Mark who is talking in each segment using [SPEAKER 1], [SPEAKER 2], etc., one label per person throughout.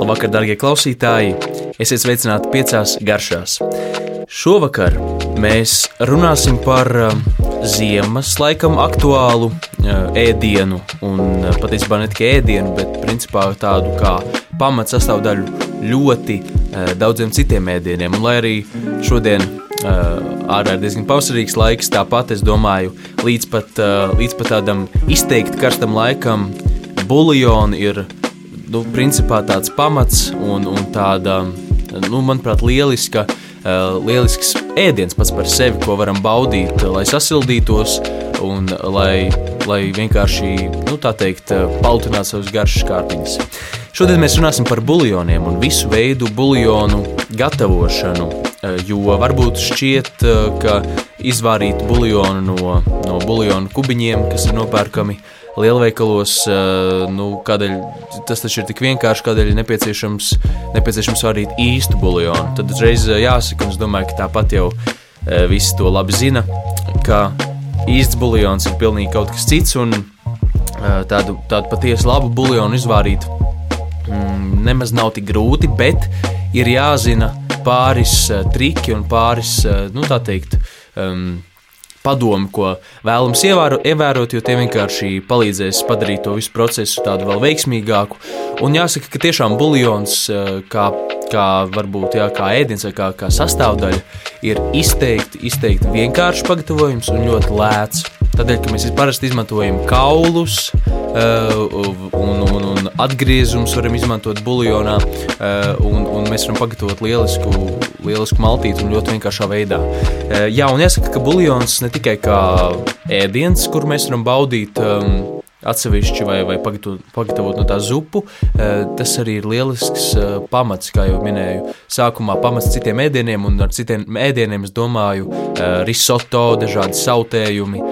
[SPEAKER 1] Labvakar, darbie klausītāji! Esiet sveicināti piecās garšās. Šovakar mēs runāsim par um, ziemas laikam aktuālu uh, ēdienu, un uh, patiesībā ne tikai ēdienu, bet principā tādu kā pamats sastāvdaļu ļoti uh, daudziem citiem ēdieniem. Un lai arī šodien ārā ir diezgan pavasarīgs laiks, tāpat es domāju, līdz pat, līdz pat tādam izteikti karstam laikam, buļļoni ir nu, principā tāds pamats un, un tāda, nu, manuprāt, lieliska, uh, lielisks ēdiens pats par sevi, ko varam baudīt, lai sasildītos un lai, lai vienkārši, nu, tā teikt, paltinātu savas garšas kārtiņas. Šodien mēs runāsim par buļļoniem un visu veidu buļļonu gatavošanu, jo varbūt šķiet, ka izvārīt buļļonu no, no buļļonu kubiņiem, kas ir nopērkami, lielveikalos, eh, nu, kādēļ tas taču ir tik vienkārši, kādēļ ir nepieciešams, nepieciešams varīt īstu buļļonu. Tad uzreiz eh, jāsaka, un es domāju, ka tāpat jau eh, visi to labi zina, ka īsts buļļons ir pilnīgi kaut kas cits, un tādu, tādu patiesi labu buļļonu izvārīt mm, nemaz nav tik grūti, bet ir jāzina pāris triki un pāris, nu tā teikt, um, padomi, ko vēlams ievēro, ievērot, jo tie vienkārši palīdzēs padarīt to visu procesu tādu vēl veiksmīgāku. Un jāsaka, ka tiešām buļļons, eh, kā, kā varbūt jā, kā ēdiens vai kā, kā sastāvdaļa, ir izteikti, izteikti vienkāršs pagatavojums un ļoti lēts. Tādēļ, ka mēs parasti izmantojam kaulus un, un, un atgriezumus, varam izmantot buļļonā, uh, un, un mēs varam pagatavot lielisku, lielisku maltīti un ļoti vienkāršā veidā. Uh, jā, un jāsaka, ka buļļons ne tikai kā ēdiens, kur mēs varam baudīt. Um, atsevišķi vai, vai pagatavot, pagatavot no tā zupu. Tas arī ir lielisks pamats, kā jau minēju. Sākumā pamats citiem ēdieniem, un ar citiem ēdieniem es domāju risoto, dažādi sautējumi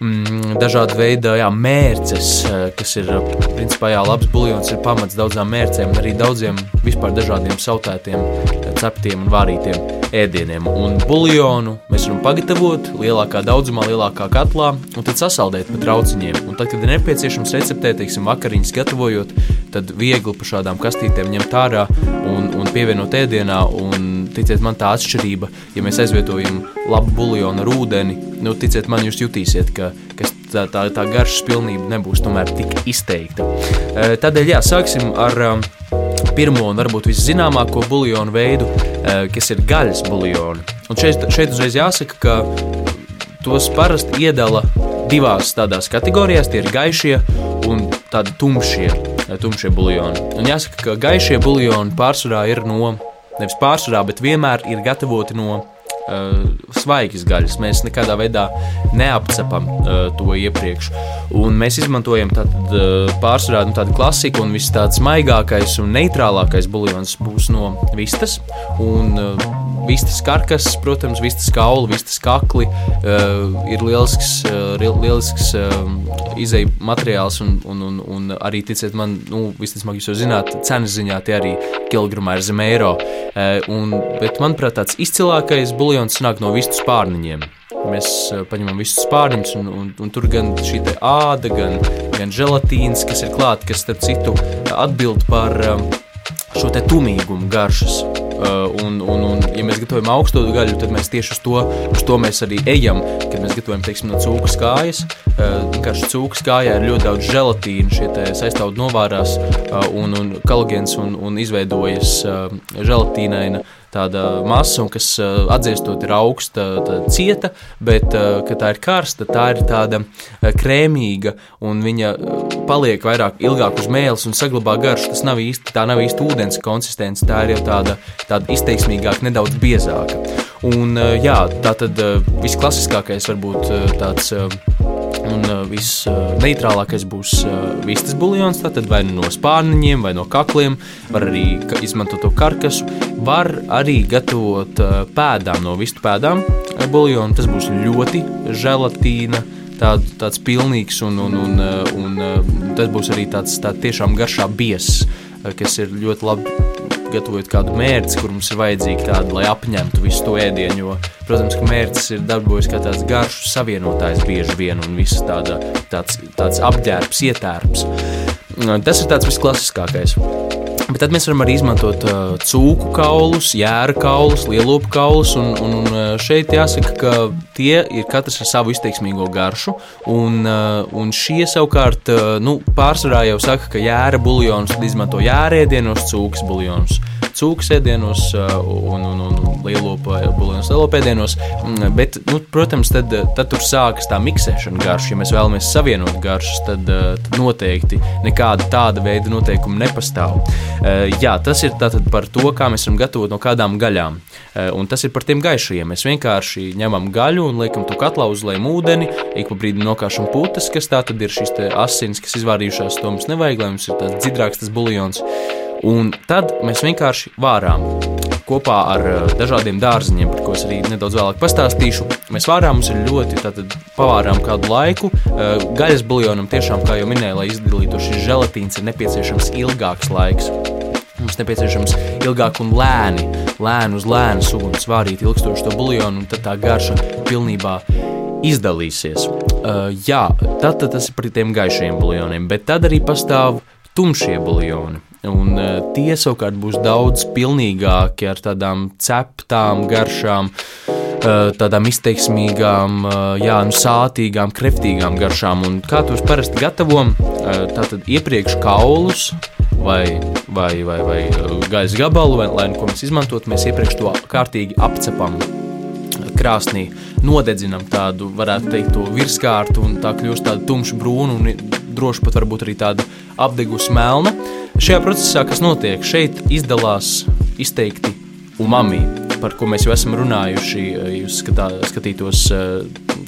[SPEAKER 1] mm, dažādi veidi jā, mērces, eh, kas ir principā jā, labs buļļons, ir pamats daudzām mērcēm, arī daudziem vispār dažādiem sautētiem, eh, ceptiem un vārītiem ēdieniem. Un buļļonu mēs varam pagatavot lielākā daudzumā, lielākā katlā, un tad sasaldēt pa trauciņiem. Un tad, kad ir nepieciešams receptē, teiksim, vakariņas gatavojot, tad viegli pa šādām kastītēm ņemt ārā un, un pievienot ēdienā. Un, ticiet man, tā atšķirība, ja mēs aizvietojam labu buļļonu ar ūdeni, nu, ticiet man, jūs jutīsiet, ka, ka tā, tā, tā garšas pilnība nebūs tomēr tik izteikta. E, tādēļ, jā, sāksim ar um, pirmo un varbūt viszināmāko buļļonu veidu, e, kas ir gaļas buļļoni. Un šeit, šeit uzreiz jāsaka, ka tos parasti iedala divās tādās kategorijās, tie ir gaišie un tādi tumšie, tumšie buļļoni. Un jāsaka, ka gaišie buļļoni pārsvarā ir no, nevis pārsvarā, bet vienmēr ir gatavoti no uh, svaigas gaļas. Mēs nekādā veidā neapcepam uh, to iepriekš. Un mēs izmantojam tātad, uh, pārsvarā nu, tādu klasiku, un viss tāds maigākais un neitrālākais buļļons būs no vistas. Un, uh, Vistas karkas, protams, vistas kaula, vistas kakli uh, ir lielisks, uh, lielisks uh, izēju materiāls. Un, un, un, un arī, ticiet man, nu, visticamāk, jūs jau zināt, cenas ziņā tie arī kilogramā ir zem eiro. Uh, un, bet, manuprāt, tāds izcilākais buļļons nāk no vistu spārniņiem. Mēs paņemam visus spārniņus, un, un, un tur gan šī āda, gan, gan želatīns, kas ir klāta, kas, starp citu, atbild par um, šo tumīgumu garšas. Uh, un, un, un, ja mēs gatavojam augstu gaļu, tad mēs tieši uz to, uz to mēs arī ejam. Kad mēs gatavojam teiksim, no cūkas kājas, uh, vienkārši cūkas kājā ir ļoti daudz želatīna, šie sastāvdaļi novārās uh, un, un kolagēns un, un izveidojas želatīnaina tāda masa, un kas atzīstot ir augsta, cieta, bet, kad tā ir karsta, tā ir tāda krēmīga, un viņa paliek vairāk ilgāk uz mēles un saglabā garšu. Tas nav īsti, tā nav īsti ūdens konsistence, tā ir jau tāda, tāda izteiksmīgāka, nedaudz biezāka. Un jā, tā tad visklasiskākais varbūt tāds Un visneitrālākais būs vistas buļļons. Tātad vai nu no spārniņiem, vai no kakliem, var arī izmantot to karkasu. Var arī gatavot pēdām no vistu pēdām buļļonu. Tas būs ļoti želatīna. Tād, tāds pilnīgs, un, un, un, un tas būs arī tāds tā tiešām garšā biezs, kas ir ļoti labi gatavojot kādu mērci, kur mums ir vajadzīgi tādi, lai apņemtu visu to ēdienu. Jo, protams, ka mērcis ir darbojas kā tāds garšu savienotājs bieži vien un viss tāda, tāds, tāds apģērbs, ietērps. Tas ir tāds visklasiskākais. Bet tad mēs varam arī izmantot uh, cūku kaulus, jēra kaulus, lielopu kaulus. Un, un šeit jāsaka, ka tie ir katrs ar savu izteiksmīgo garšu. Un, uh, un šie savukārt uh, nu, pārsvarā jau saka, ka jēra buljonus izmanto jērēdienos, cūkas buljonus cūkas ēdienos un, un, un lielopa buljonus lielopēdienos. Mm, bet, nu, protams, tad, tad tur sākas tā miksēšana garša. Ja mēs vēlamies savienot garšas, tad, tad noteikti nekāda tāda veida noteikuma nepastāv. Jā, tas ir tātad par to, kā mēs varam gatavot no kādām gaļām. Un tas ir par tiem gaišajiem. Mēs vienkārši ņemam gaļu un liekam to katlā, uzliekam ūdeni, ik pa brīdim nokāšam putas, kas tā tad ir šīs asins, kas izvārījušās. To mums nevajag, lai mums ir tāds dziļāks tas buļļons. Un tad mēs vienkārši vārām kopā ar uh, dažādiem dārziņiem, par ko es arī nedaudz vēlāk pastāstīšu. Mēs vārām, mums ir ļoti tātad, pavārām kādu laiku. Uh, gaļas buljonam tiešām, kā jau minēju, lai izdalītu šis želatīns, ir nepieciešams ilgāks laiks. Mums nepieciešams ilgāk un lēni, lēni uz lēnas uguns vārīt ilgstoši to buļļonu, un tad tā garša pilnībā izdalīsies. Uh, jā, tad, tad tas ir par tiem gaišiem buļļoniem, bet tad arī pastāv tumšie buļļoni. Un uh, tie savukārt būs daudz pilnīgāki ar tādām ceptām garšām, uh, tādām izteiksmīgām, uh, jā, nu, sātīgām, kreftīgām garšām. Un kā tos parasti gatavojam, uh, tātad iepriekš kaulus vai, vai, vai, vai gaisa gabalu, vai lai nu ko mēs izmantotu, mēs iepriekš to kārtīgi apcepam krāsnī, nodedzinam tādu, varētu teikt, to virskārtu, un tā kļūst tāda tumša brūna un droši pat varbūt arī tāda apdegusi melna. Šajā procesā, kas notiek, šeit izdalās izteikti umami, par ko mēs jau esam runājuši. Jūs skatā, skatītos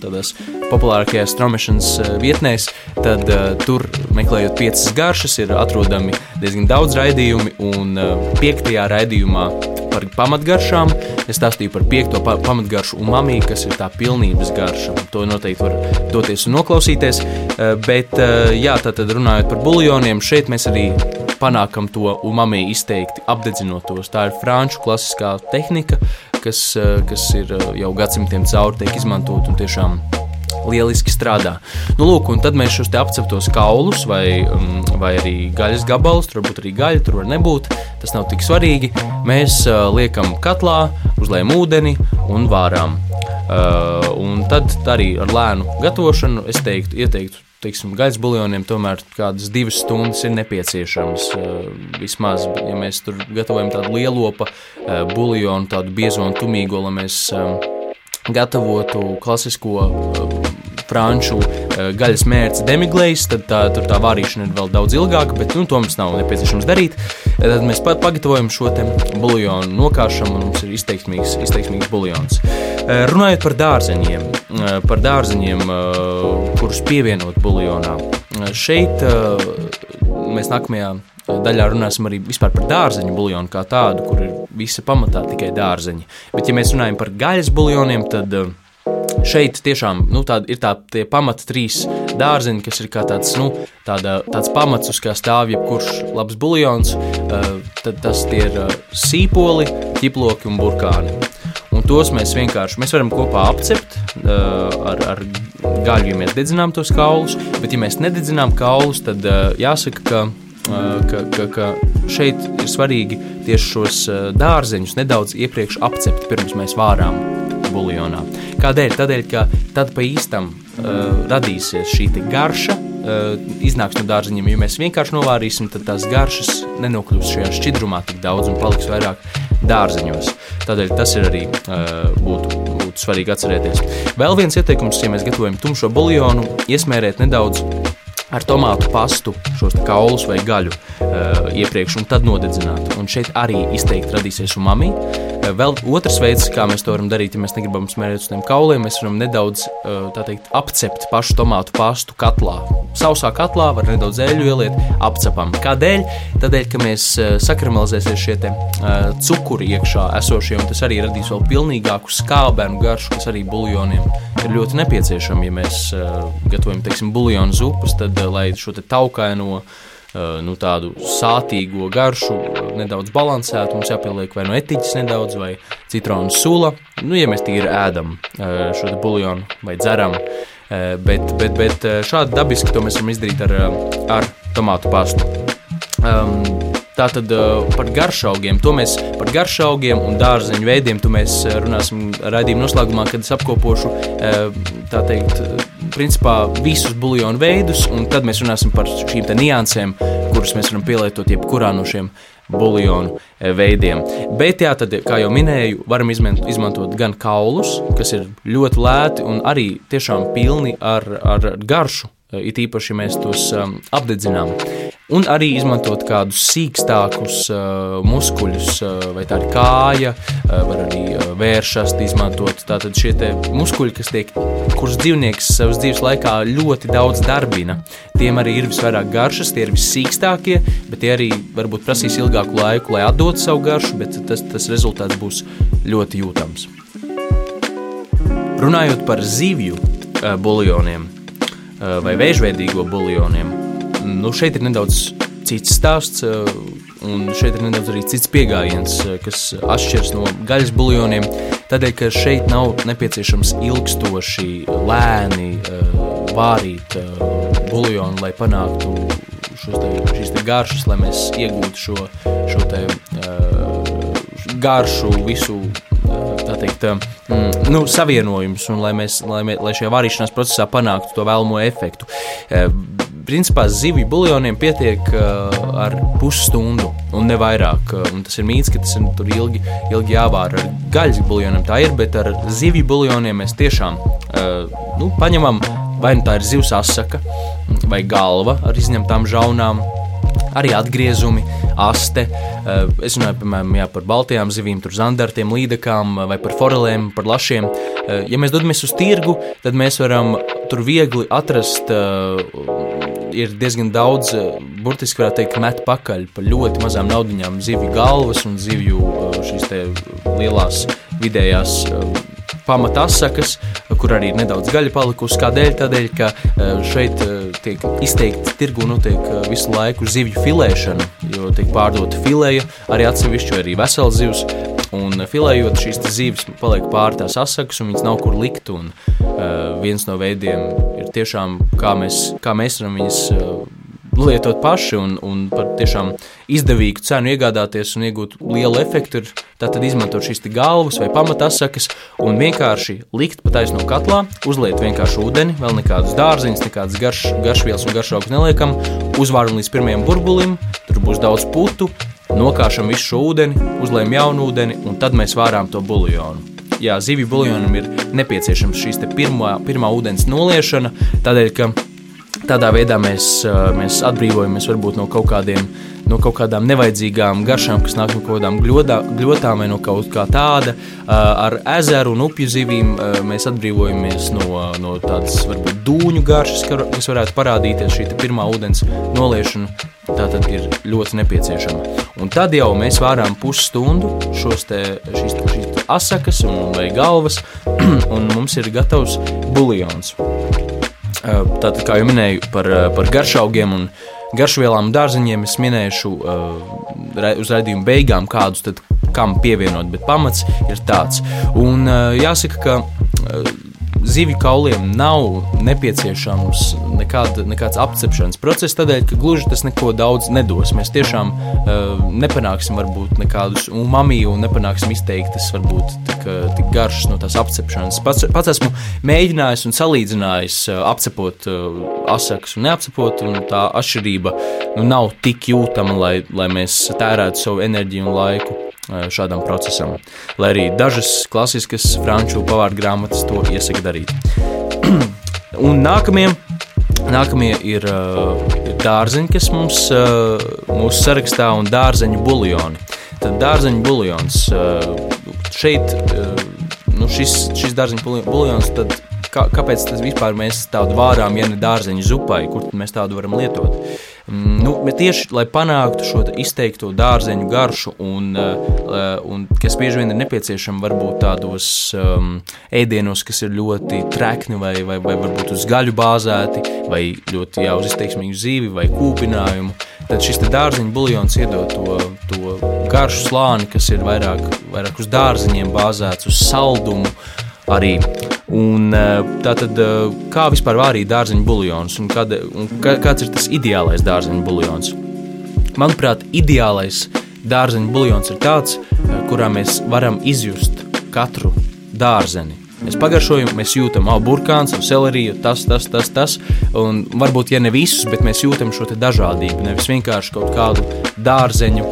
[SPEAKER 1] tādās populārākajās straumešanas vietnēs, tad tur meklējot piecas garšas ir atrodami diezgan daudz raidījumi, un piektajā raidījumā par pamatgaršām. Es stāstīju par piekto pa pamatgaršu umami, kas ir tā pilnības garša. To noteikti var doties un noklausīties. Eh, bet, eh, jā, tātad runājot par buljoniem, šeit mēs arī panākam to umami izteikti apdedzinotos. Tā ir franču klasiskā tehnika, kas, eh, kas ir jau gadsimtiem cauri tiek izmantot un tiešām lieliski strādā. Nu, lūk, un tad mēs šos apceptos kaulus vai, um, vai arī gaļas gabalus, tur varbūt arī gaļa, tur var nebūt. Tas nav tik svarīgi. Mēs uh, liekam katlā, uzliekam ūdeni un vārām. Uh, un tad arī ar lēnu gatavošanu es teiktu, ieteiktu teiksim, gaļas buļļoniem tomēr kādas divas stundas ir nepieciešamas. Uh, vismaz, ja mēs tur gatavojam tādu lielopu uh, buļļonu, tādu biezo un tumīgo, lai mēs um, gatavotu klasisko franču eh, gaļas mērķis demiglējs, tad tā, tā vārīšana ir vēl daudz ilgāka, bet nu, to mums nav nepieciešams darīt. Tad mēs pat pagatavojam šo buļļonu, nokāšam, un mums ir izteiksmīgs, izteiksmīgs buļļons. Eh, runājot par dārzeņiem, eh, par dārzeņiem, kurus pievienot buļļonā, šeit mēs nākamajā daļā runāsim arī par dārzeņu buļļonu kā tādu, kur ir visa pamatā tikai dārzeņi. Bet, ja mēs runājam par gaļas buļļoniem, tad šeit tiešām nu, tāda, ir tā, tie pamata trīs dārziņi, kas ir kā tāds, nu, tāda, tāds pamats, uz kā stāv jebkurš labs buļļons. Uh, tad tas ir uh, sīpoli, ķiploki un burkāni. Un tos mēs vienkārši mēs varam kopā apcept uh, ar, ar gaļu, ja mēs dedzinām tos kaulus. Bet, ja mēs nededzinām kaulus, tad jāsaka, ka, ka, ka, ka šeit ir svarīgi tieši šos dārzeņus nedaudz iepriekš apcept, pirms mēs vārām buļļonā. Kādēļ? Tādēļ, ka tad pa īstam uh, radīsies šī garša, uh, iznāks no dārziņiem. Ja mēs vienkārši novārīsim, tad tās garšas nenokļūs šajā šķidrumā tik daudz un paliks vairāk dārziņos. Tādēļ tas ir arī uh, būtu, būtu svarīgi atcerēties. Vēl viens ieteikums, ja mēs gatavojam tumšo buļļonu, iesmērēt nedaudz ar tomātu pastu šos kaulus vai gaļu uh, iepriekš un tad nodedzināt. Un šeit arī izteikti radīsies umami. Uh, vēl otrs veids, kā mēs to varam darīt, ja mēs negribam smērēt uz tiem kauliem, mēs varam nedaudz uh, teikt, apcept pašu tomātu pastu katlā. Sausā katlā var nedaudz eļļu ieliet, apcepam. Kādēļ? Tādēļ, ka mēs sakramalizēsies šie te, uh, cukuri iekšā esošie, un tas arī radīs vēl pilnīgāku skābēnu garšu, kas arī buļļoniem ir ļoti nepieciešama. Ja mēs uh, gatavojam, teiksim, buļļonu zupas, tad Eh, lai šo taukaino, eh, nu, tādu sātīgo garšu eh, nedaudz balansētu. Mums jāpieliek vai no nu etiķis nedaudz, vai citronu sula. Nu, ja mēs tīri ēdam šo buļļonu vai dzeram, bet, bet, bet šādi dabiski to mēs varam izdarīt ar, ar tomātu pastu. Um, Tātad par garšaugiem, to mēs par garšaugiem un dārzeņu veidiem, to mēs runāsim raidījuma noslēgumā, kad es apkopošu tā teikt, principā visus buļļonu veidus, un tad mēs runāsim par šīm niansēm, kuras mēs varam pielietot jebkurā no šiem buļļonu veidiem. Bet, jā, tad, kā jau minēju, varam izmantot gan kaulus, kas ir ļoti lēti un arī tiešām pilni ar, ar garšu it īpaši, mēs tos um, apdedzinām. Un arī izmantot kādus sīkstākus uh, muskuļus, uh, vai tā ir kāja, uh, var arī uh, vēršas izmantot. Tātad šie muskuļi, kas tiek, kurus dzīvnieks savas dzīves laikā ļoti daudz darbina, tiem arī ir visvairāk garšas, tie ir vissīkstākie, bet tie arī varbūt prasīs ilgāku laiku, lai atdotu savu garšu, bet tas, tas rezultāts būs ļoti jūtams. Runājot par zivju uh, buljoniem, Eh, vai vēžveidīgo buljoniem. Nu, šeit ir nedaudz cits stāsts, eh, un šeit ir nedaudz arī cits pieejams, eh, kas atšķiras no gaļas buljoniem. Tādēļ, ka šeit nav nepieciešams ilgstoši, lēni vārīt buljonu, lai panāktu te, šīs te garšas, lai mēs iegūtu šo, šo te, garšu, visu teikt, mm, nu, savienojumus, un lai, mēs, lai, mē, lai šajā varīšanās procesā panāktu to vēlamo efektu. Principā zivju buljoniem pietiek uh, ar pusstundu un ne vairāk. Un tas ir mīts, ka tas ir tur ilgi, ilgi jāvāra. Ar gaļas buljoniem tā ir, bet ar zivju buljoniem mēs tiešām uh, nu, paņemam vai nu tā ir zivs asaka vai galva ar izņemtām žaunām arī atgriezumi, aste. Eh, es runāju piemēram, jā, par baltajām zivīm, zandartiem, līdekām vai par forelēm, par lašiem. Eh, ja mēs dodamies uz tirgu, tad mēs varam tur viegli atrast. Eh, ir diezgan daudz, burtiski varētu teikt, met pakaļ par ļoti mazām naudiņām, zivju galvas un zivju šīs lielās vidējās pamatasakas, kur arī ir nedaudz gaļa palikusi. Kādēļ? Tādēļ, ka e, šeit e, tiek izteikti tirgu notiek e, visu laiku zivju filēšana, jo tiek pārdota filēja, arī atsevišķi, arī vesels zivs. Un filējot šīs zivis, paliek pāri tās asakas, un viņas nav kur likt. Un, uh, viens no veidiem ir tiešām, kā mēs, kā mēs varam viņas uh, lietot paši un, un par tiešām izdevīgu cenu iegādāties un iegūt lielu efektu, ir tātad izmantot šīs galvas vai pamatasakas un vienkārši likt pa taisno katlā, uzliet vienkārši ūdeni, vēl nekādus dārziņus, nekādas garš, garšvielas un garšaugus neliekam, uzvāram līdz pirmajam burbulim, tur būs daudz putu, nokāšam visu šo ūdeni, uzliekam jaunu ūdeni un tad mēs vārām to buļļonu. Jā, zivju buļļonam ir nepieciešams šīs pirmā, pirmā ūdens noliešana, tādēļ, ka Tādā veidā mēs, mēs atbrīvojamies varbūt no kaut kādiem no kaut kādām nevajadzīgām garšām, kas nāk no kaut kādām gļodā, gļotām vai no kaut kā tāda. Ar ezeru un upju zivīm mēs atbrīvojamies no, no tādas varbūt dūņu garšas, kas varētu parādīties šī pirmā ūdens noliešana. Tā tad ir ļoti nepieciešama. Un tad jau mēs vārām pusstundu te, šīs, šīs asakas un, vai galvas, un mums ir gatavs buļļons. Tātad, kā jau minēju, par, par garšaugiem un garšvielām un dārzeņiem es minēšu uz raidījuma beigām, kādus tad kam pievienot, bet pamats ir tāds. Un jāsaka, ka zivju kauliem nav nepieciešams nekāda, nekāds apcepšanas process, tādēļ, ka gluži tas neko daudz nedos. Mēs tiešām uh, nepanāksim varbūt nekādus umamiju un nepanāksim izteiktas varbūt tik, uh, tik garšas no tās apcepšanas. Pats, pats esmu mēģinājis un salīdzinājis uh, apcepot uh, asakas un neapcepot, un tā atšķirība nu, nav tik jūtama, lai, lai mēs tērētu savu enerģiju un laiku šādam procesam, lai arī dažas klasiskas franču pavāru grāmatas to iesaka darīt. Un nākamie, nākamie ir, ir dārzeņi, kas mums mūsu sarakstā un dārzeņu buļļoni. Tad dārzeņu buļļons šeit, nu šis, šis dārzeņu buļļons, tad kā, kāpēc vispār mēs tādu vārām, ja ne dārzeņu zupai, kur mēs tādu varam lietot? Mm, nu, tieši lai panāktu šo izteikto dārzeņu garšu, un, uh, un kas bieži vien ir nepieciešama varbūt tādos um, ēdienos, kas ir ļoti trekni vai, vai, vai varbūt uz gaļu bāzēti, vai ļoti jā, uz izteiksmīgu zīvi vai kūpinājumu, tad šis dārzeņu buļļons iedod to, to garšu slāni, kas ir vairāk, vairāk uz dārzeņiem bāzēts, uz saldumu arī. Un, eh, tātad, eh, kā vispār vārīt dārzeņu buļļons un, kad, un kāds ir tas ideālais dārzeņu buļļons? Manuprāt, ideālais dārzeņu buļļons ir tāds, kurā mēs varam izjust katru dārzeni. Mēs pagaršojam, mēs jūtam au burkāns, au seleriju, tas, tas, tas, tas. Un varbūt, ja ne visus, bet mēs jūtam šo dažādību. Nevis vienkārši kaut kādu dārzeņu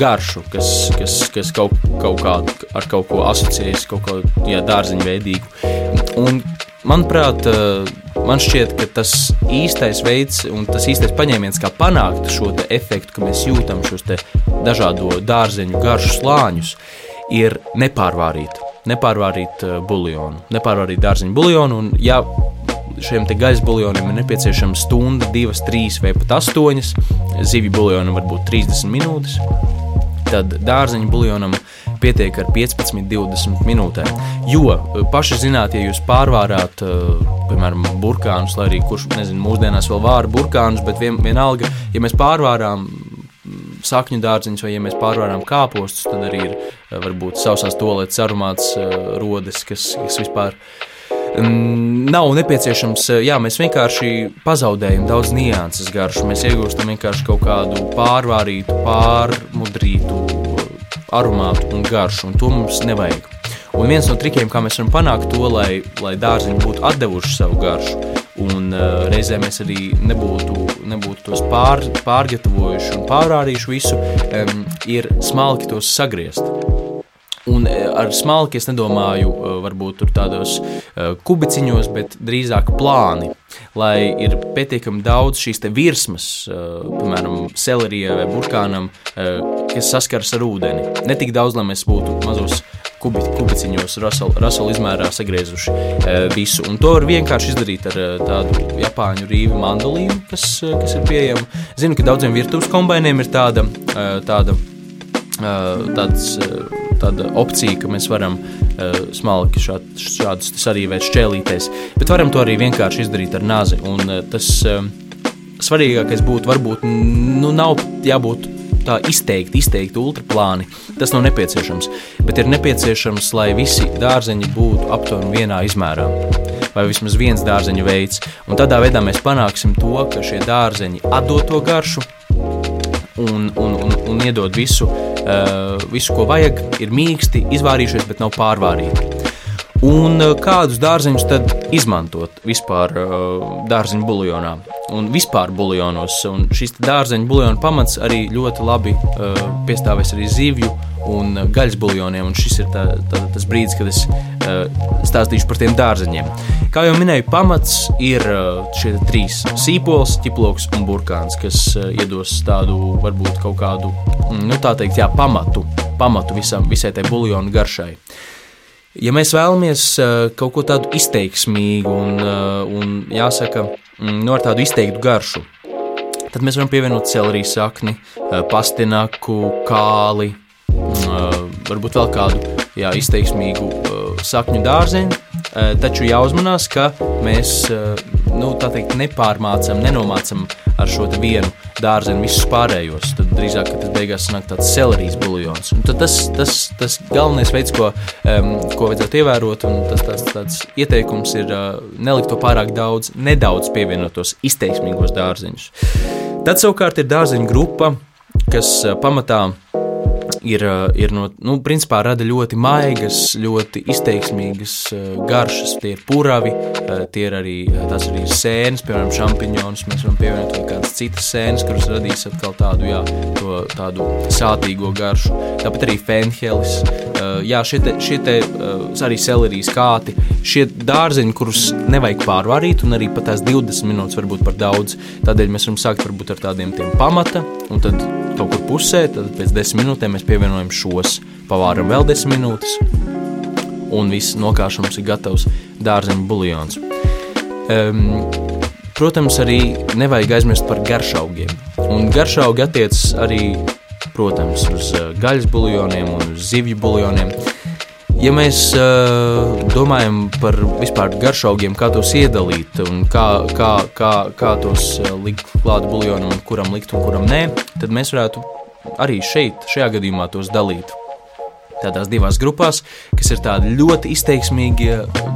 [SPEAKER 1] garšu, kas, kas, kas kaut, kaut kādu ar kaut ko asociējas, kaut ko jā, dārzeņu veidīgu. Un, manuprāt, man šķiet, ka tas īstais veids un tas īstais paņēmiens, kā panākt šo efektu, ka mēs jūtam šos dažādo dārzeņu garšu slāņus, ir nepārvārīt nepārvārīt uh, buļļonu, nepārvārīt dārziņu buļļonu. Ja šiem gaisa buļļoniem ir nepieciešama stunda, divas, trīs vai pat astoņas, zivju buļļonam var būt 30 minūtes, tad dārziņu buļļonam pietiek ar 15, 20 minūtēm. Jo uh, paši zināt, ja jūs pārvārāt, uh, piemēram, burkānus, lai arī kurš, nezinu, mūsdienās vēl vāra burkānus, bet vien, vienalga, ja mēs pārvārām sakņu dārziņus, vai ja mēs pārvarām kāpostus, tad arī ir eh, varbūt sausās toaletes aromāts eh, rodas, kas, kas vispār mm, nav nepieciešams. Eh, jā, mēs vienkārši pazaudējam daudz nianses garšu. Mēs iegūstam vienkārši kaut kādu pārvārītu, pārmudrītu aromātu un garšu, un to mums nevajag. Un viens no trikiem, kā mēs varam panākt to, lai, lai dārziņi būtu atdevuši savu garšu, un uh, reizē mēs arī nebūtu, nebūtu tos pār, pārgatavojuši un pārārījuši visu, um, ir smalki tos sagriezt. Un ar smalki es nedomāju, varbūt tādos kubiciņos, bet drīzāk plāni, lai ir pietiekami daudz šīs virsmas, piemēram, selerijai vai burkānam, kas saskaras ar ūdeni. Ne tik daudz, lai mēs būtu mazos kubi, kubiciņos rasolu izmērā sagriezuši visu. Un to var vienkārši izdarīt ar tādu japāņu rīvi mandolīnu, kas, kas ir pieejama. Zinu, ka daudziem virtuves kombainiem ir tāda, tāda, tāds, tāda opcija, ka mēs varam smalki šād, šādus sarīvēt šķēlītēs, bet varam to arī vienkārši izdarīt ar nazi. Un tas svarīgākais būtu varbūt, nu nav jābūt tā izteikti, izteikti ultraplāni. Tas nav nepieciešams. Bet ir nepieciešams, lai visi dārzeņi būtu aptuveni vienā izmērā. Vai vismaz viens dārzeņu veids. Un tādā veidā mēs panāksim to, ka šie dārzeņi atdod to garšu un, un, un, un iedod visu, uh, visu, ko vajag. Ir mīksti, izvārījušies, bet nav pārvārīti. Un uh, kādus dārzeņus tad izmantot vispār uh, dārzeņu buļļonā? un vispār buļļonos. Šis dārzeņu buļļonu pamats arī ļoti labi uh, piestāvēs arī zivju un gaļas buļļoniem. Šis ir tā, tā, tas brīdis, kad es uh, stāstīšu par tiem dārzeņiem. Kā jau minēju, pamats ir uh, šie trīs - sīpols, ķiploks un burkāns, kas uh, iedos tādu varbūt kaut kādu, mm, nu tā teikt, jā, pamatu, pamatu visam, visai tai buļļonu garšai. Ja mēs vēlamies kaut ko tādu izteiksmīgu un, un jāsaka, mm, nu, ar tādu izteiktu garšu, tad mēs varam pievienot celerijas sakni, pastinaku, kāli, varbūt vēl kādu jā, izteiksmīgu sakņu dārzeņu. Taču jāuzmanās, ka mēs nu, teikt, nepārmācam, nenomācam ar šo vienu dārzeņu visus pārējos. Tad drīzāk tas beigās nāk tāds selerijas buļļons. Tas, tas, tas galvenais veids, ko, um, ko vajadzētu ievērot, un tas tāds, tāds ieteikums ir uh, nelikt to pārāk daudz, nedaudz pievienot tos izteiksmīgos dārzeņus. Tad savukārt ir dārzeņu grupa, kas uh, pamatā ir, eh, ir no, nu, principā rada ļoti maigas, ļoti izteiksmīgas eh, garšas. Tie ir puravi, eh, tie ir arī, tas arī ir sēnes, piemēram, šampiņonus. Mēs varam pievienot vēl kādas citas sēnes, kuras radīs atkal tādu, jā, to, tādu sātīgo garšu. Tāpat arī fenhelis. Jā, šie, te, šie te, arī selerijas kāti, šie dārzeņi, kurus nevajag pārvārīt, un arī pat tās 20 minūtes var būt par daudz. Tādēļ mēs varam sākt varbūt ar tādiem pamata, un tad kaut kur pusē, tad pēc 10 minūtēm mēs pievienojam šos, pavāram vēl 10 minūtes, un viss nokāšams ir gatavs dārzeņu buļļons. Um, protams, arī nevajag aizmirst par garšaugiem. Un garšaugi attiecas arī, protams, uz uh, gaļas buļļoniem un uz zivju buļļoniem. Ja mēs uh, domājam par vispār garšaugiem, kā tos iedalīt un kā, kā, kā, kā tos likt klāt buļļonam, kuram likt un kuram nē, tad mēs varētu arī šeit, šajā gadījumā, tos dalīt. Tādās divās grupās, kas ir tādi ļoti izteiksmīgi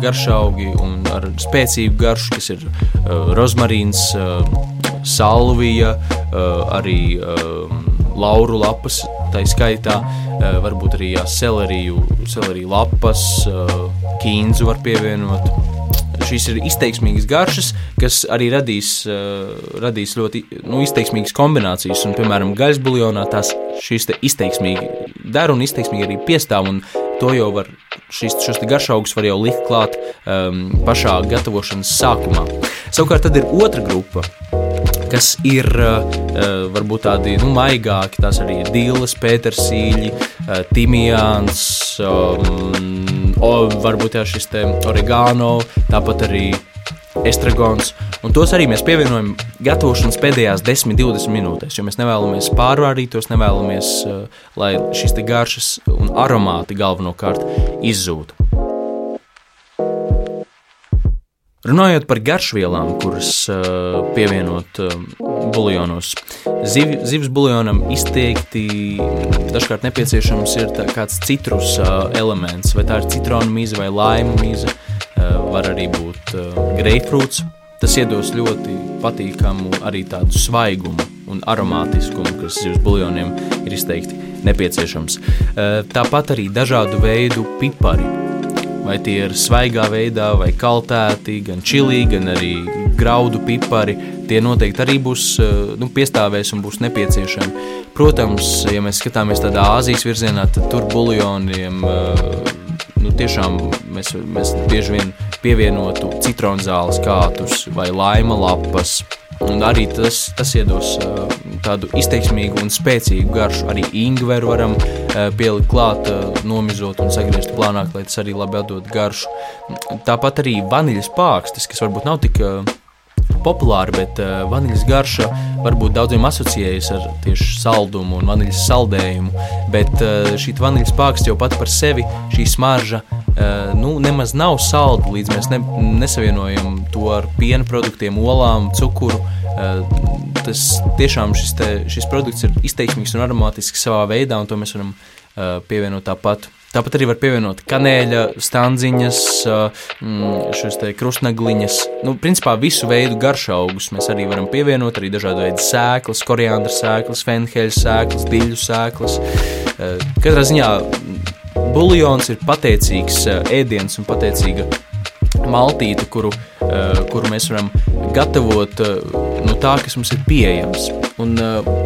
[SPEAKER 1] garšaugi un ar spēcīgu garšu, kas ir uh, rozmarīns, uh, salvija, uh, arī uh, lauru lapas, tā skaitā, varbūt arī jā, seleriju, seleriju lapas, kīnzu var pievienot. Šīs ir izteiksmīgas garšas, kas arī radīs, radīs ļoti nu, izteiksmīgas kombinācijas. Un, piemēram, gaļas buļļonā tās šīs izteiksmīgi dara un izteiksmīgi arī piestāv. To jau var, šīs, šos garšaugus var jau likt klāt um, pašā gatavošanas sākumā. Savukārt tad ir otra grupa, kas ir uh, varbūt tādi nu, maigāki. Tās arī ir dīles, pētersīļi, uh, timijāns, um, o, varbūt jā, šis oregano, tāpat arī estragons. Un tos arī mēs pievienojam gatavošanas pēdējās 10-20 minūtēs, jo mēs nevēlamies pārvārīt tos, nevēlamies, uh, lai šīs garšas un aromāti galvenokārt izzūtu. Runājot par garšvielām, kuras uh, pievienot uh, buļļonos, ziv, zivs buļļonam izteikti dažkārt nepieciešams ir kāds citrus uh, elements, vai tā ir citronu mīza vai laimu mīza, var arī būt greifrūts. Tas iedos ļoti patīkamu arī tādu svaigumu un aromātiskumu, kas zivs buļļoniem ir izteikti nepieciešams. Tāpat arī dažādu veidu pipari vai tie ir svaigā veidā, vai kaltēti, gan čili, gan arī graudu pipari. Tie noteikti arī būs eh, nu, piestāvēs un būs nepieciešami. Protams, ja mēs skatāmies tādā Āzijas virzienā, tad tur buļļoniem eh, nu, tiešām mēs, mēs bieži vien pievienotu citronzāles kātus vai laima lapas Un arī tas, tas iedos uh, tādu izteiksmīgu un spēcīgu garšu. Arī ingveru varam uh, pielikt klāt, uh, nomizot un sagriezt plānāk, lai tas arī labi atdod garšu. Tāpat arī vaniļas pākstis, kas varbūt nav tik populāri, bet uh, vaniļas garša varbūt daudziem asociējas ar tieši saldumu un vaniļas saldējumu. Bet uh, šī vaniļas pāksts jau pat par sevi, šī smarža, uh, nu, nemaz nav salda, līdz mēs ne, nesavienojam to ar piena produktiem, olām, cukuru. Uh, tas tiešām šis, te, šis produkts ir izteiksmīgs un aromātisks savā veidā, un to mēs varam uh, pievienot tāpat. Tāpat arī var pievienot kanēļa, stanziņas, mm, šīs krustnagliņas. Nu, principā visu veidu garšaugus mēs arī varam pievienot, arī dažādu veidu sēklas, koriandra sēklas, fenheļa sēklas, diļu sēklas. Katrā ziņā buļļons ir pateicīgs ēdiens un pateicīga maltīte, kuru, kuru mēs varam gatavot no tā, kas mums ir pieejams. Un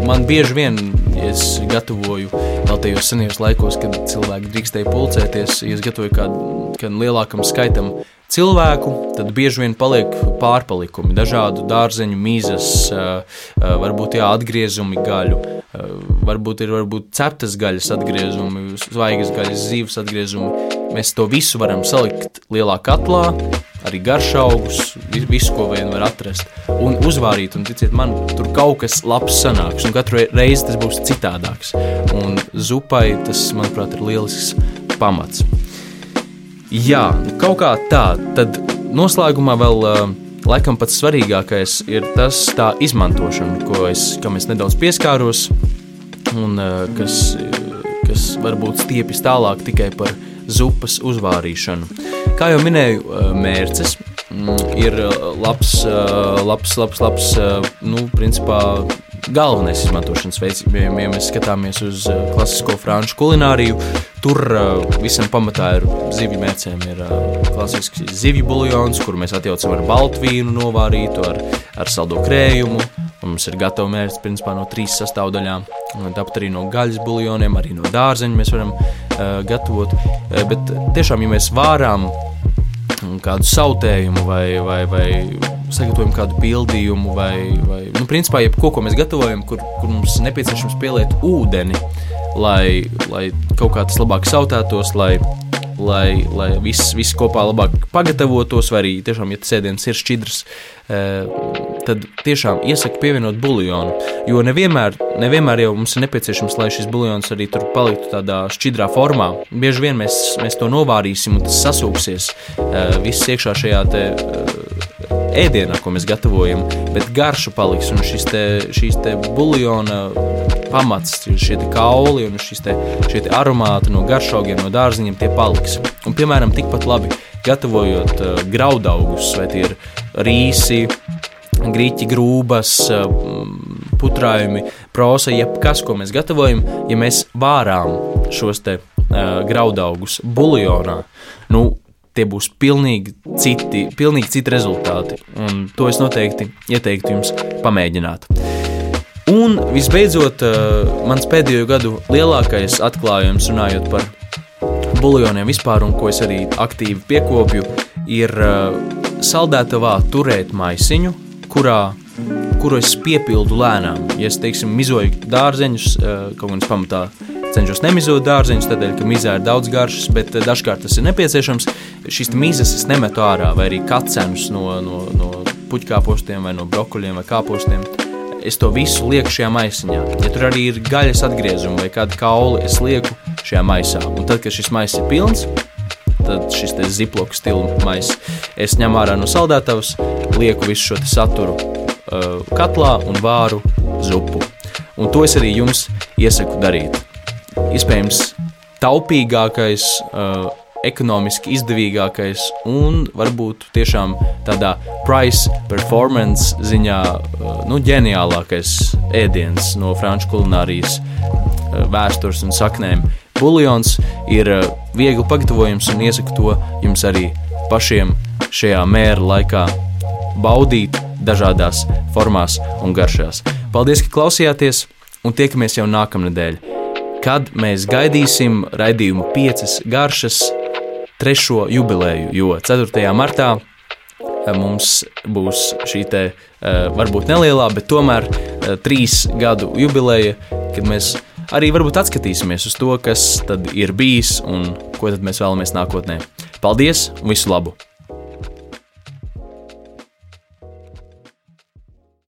[SPEAKER 1] man bieži vien, ja es gatavoju vēl tajos senajos laikos, kad cilvēki drīkstēja pulcēties, ja es gatavoju kādam lielākam skaitam cilvēku, tad bieži vien paliek pārpalikumi, dažādu dārzeņu mīzes, varbūt jā, atgriezumi gaļu, varbūt ir varbūt ceptas gaļas atgriezumi, svaigas gaļas, zīves atgriezumi. Mēs to visu varam salikt lielā katlā, arī garšaugus, visu, ko vien var atrast, un uzvārīt, un ticiet man, tur kaut kas labs sanāks, un katru reizi tas būs citādāks. Un zupai tas, manuprāt, ir lielisks pamats. Jā, kaut kā tā, tad noslēgumā vēl laikam pats svarīgākais ir tas tā izmantošana, ko es, kam es nedaudz pieskāros, un kas, kas varbūt stiepjas tālāk tikai par zupas uzvārīšanu. Kā jau minēju, mērķis mm, ir labs, labs, labs, labs nu, principā galvenais izmantošanas veids. Ja mēs skatāmies uz klasisko franču kulināriju, tur visam pamatā ir zivju mērcēm. Ir klasisks zivju buļļons, kuru mēs atjaucam ar baltu vīnu novārītu, ar, ar saldo krējumu. Mums ir gatava mērķis principā no trīs sastāvdaļām. Tāpat arī no gaļas buļļoniem, arī no dārzeņa mēs varam uh, gatavot. Bet tiešām, ja mēs vārām kādu sautējumu vai, vai, vai sagatavojam kādu pildījumu, vai, vai nu, principā jebko, ko mēs gatavojam, kur, kur mums nepieciešams pieliet ūdeni, lai, lai kaut kā tas labāk sautētos, lai, lai, lai viss, viss kopā labāk pagatavotos, vai arī tiešām, ja tas ēdiens ir šķidrs, uh, tad tiešām iesaku pievienot buļļonu. Jo nevienmēr, nevienmēr jau mums ir nepieciešams, lai šis buļļons arī tur paliktu tādā šķidrā formā. Bieži vien mēs, mēs to novārīsim un tas sasūksies uh, viss iekšā šajā te, uh, ēdienā, ko mēs gatavojam, bet garša paliks un šis te, šīs te buļļona pamats, šie kauli un šis te, šie te aromāti no garšaugiem, no dārziņiem, tie paliks. Un, piemēram, tikpat labi gatavojot uh, graudaugus, vai tie ir rīsi, grīķi, grūbas, eh, putrājumi, prosa, jebkas, ko mēs gatavojam, ja mēs vārām šos te uh, graudaugus buljonā, nu, tie būs pilnīgi citi, pilnīgi citi rezultāti. Un to es noteikti ieteiktu jums pamēģināt. Un visbeidzot, mans pēdējo gadu lielākais atklājums, runājot par buljoniem vispār, un ko es arī aktīvi piekopju, ir saldētavā turēt maisiņu, kurā kuru es piepildu lēnām. Ja es, teiksim, mizoju dārzeņus, kaut kādā pamatā cenšos nemizot dārzeņus, tādēļ, ka mizā ir daudz garšas, bet dažkārt tas ir nepieciešams. Šīs mizas es nemetu ārā, vai arī kacenus no, no, no puķkāpostiem, vai no brokoļiem, vai kāpostiem. Es to visu lieku šajā maisiņā. Ja tur arī ir gaļas atgriezumi vai kāda kauli, es lieku šajā maisā. Un tad, kad šis maiss ir pilns, tad šis ziploku stila maiss es ņemu ārā no saldētavas, lieku visu šo saturu uh, katlā un vāru zupu. Un to es arī jums iesaku darīt. Iespējams, taupīgākais, uh, ekonomiski izdevīgākais un varbūt tiešām tādā price performance ziņā uh, nu, ģeniālākais ēdiens no franču kulinārijas uh, vēstures un saknēm. Buljons ir uh, viegli pagatavojams un iesaku to jums arī pašiem šajā mēra laikā baudīt dažādās formās un garšās. Paldies, ka klausījāties, un tiekamies jau nākamnedēļ, kad mēs gaidīsim raidījumu piecas garšas trešo jubileju, jo 4. martā eh, mums būs šī te, eh, varbūt nelielā, bet tomēr eh, trīs gadu jubileja, kad mēs arī varbūt atskatīsimies uz to, kas tad ir bijis un ko tad mēs vēlamies nākotnē. Paldies un visu labu!